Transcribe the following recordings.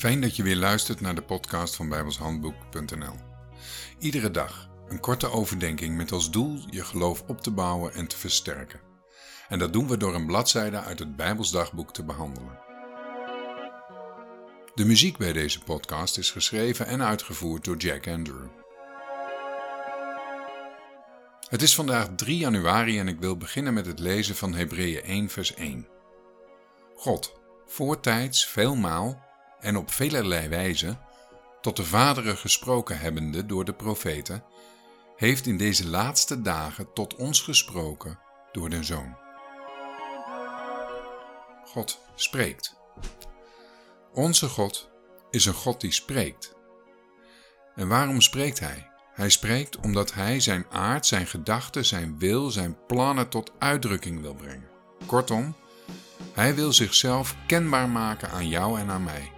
Fijn dat je weer luistert naar de podcast van bijbelshandboek.nl. Iedere dag een korte overdenking met als doel je geloof op te bouwen en te versterken. En dat doen we door een bladzijde uit het Bijbelsdagboek te behandelen. De muziek bij deze podcast is geschreven en uitgevoerd door Jack Andrew. Het is vandaag 3 januari en ik wil beginnen met het lezen van Hebreeën 1 vers 1. God, voortijds veelmaal en op velerlei wijze tot de vaderen gesproken hebbende door de profeten, heeft in deze laatste dagen tot ons gesproken door de Zoon. God spreekt. Onze God is een God die spreekt. En waarom spreekt Hij? Hij spreekt omdat Hij zijn aard, zijn gedachten, zijn wil, zijn plannen tot uitdrukking wil brengen. Kortom, Hij wil zichzelf kenbaar maken aan jou en aan mij.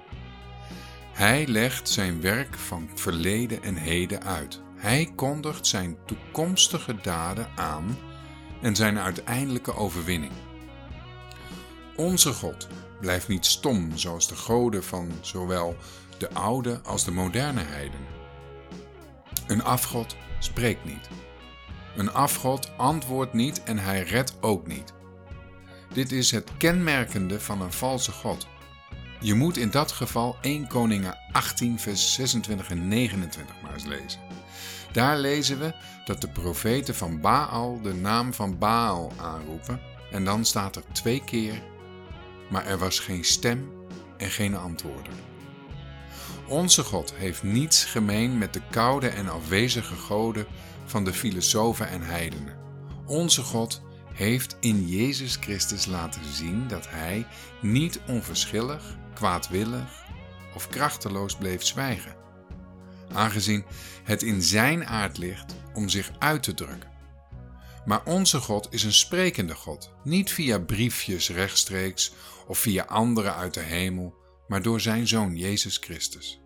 Hij legt zijn werk van verleden en heden uit. Hij kondigt zijn toekomstige daden aan en zijn uiteindelijke overwinning. Onze God blijft niet stom zoals de goden van zowel de oude als de moderne heidenen. Een afgod spreekt niet. Een afgod antwoordt niet en hij redt ook niet. Dit is het kenmerkende van een valse God. Je moet in dat geval 1 Koningen 18 vers 26 en 29 maar eens lezen. Daar lezen we dat de profeten van Baal de naam van Baal aanroepen en dan staat er twee keer, maar er was geen stem en geen antwoorden. Onze God heeft niets gemeen met de koude en afwezige goden van de filosofen en heidenen. Onze God heeft in Jezus Christus laten zien dat Hij niet onverschillig, kwaadwillig of krachteloos bleef zwijgen, aangezien het in Zijn aard ligt om zich uit te drukken. Maar onze God is een sprekende God, niet via briefjes rechtstreeks of via anderen uit de hemel, maar door Zijn Zoon Jezus Christus.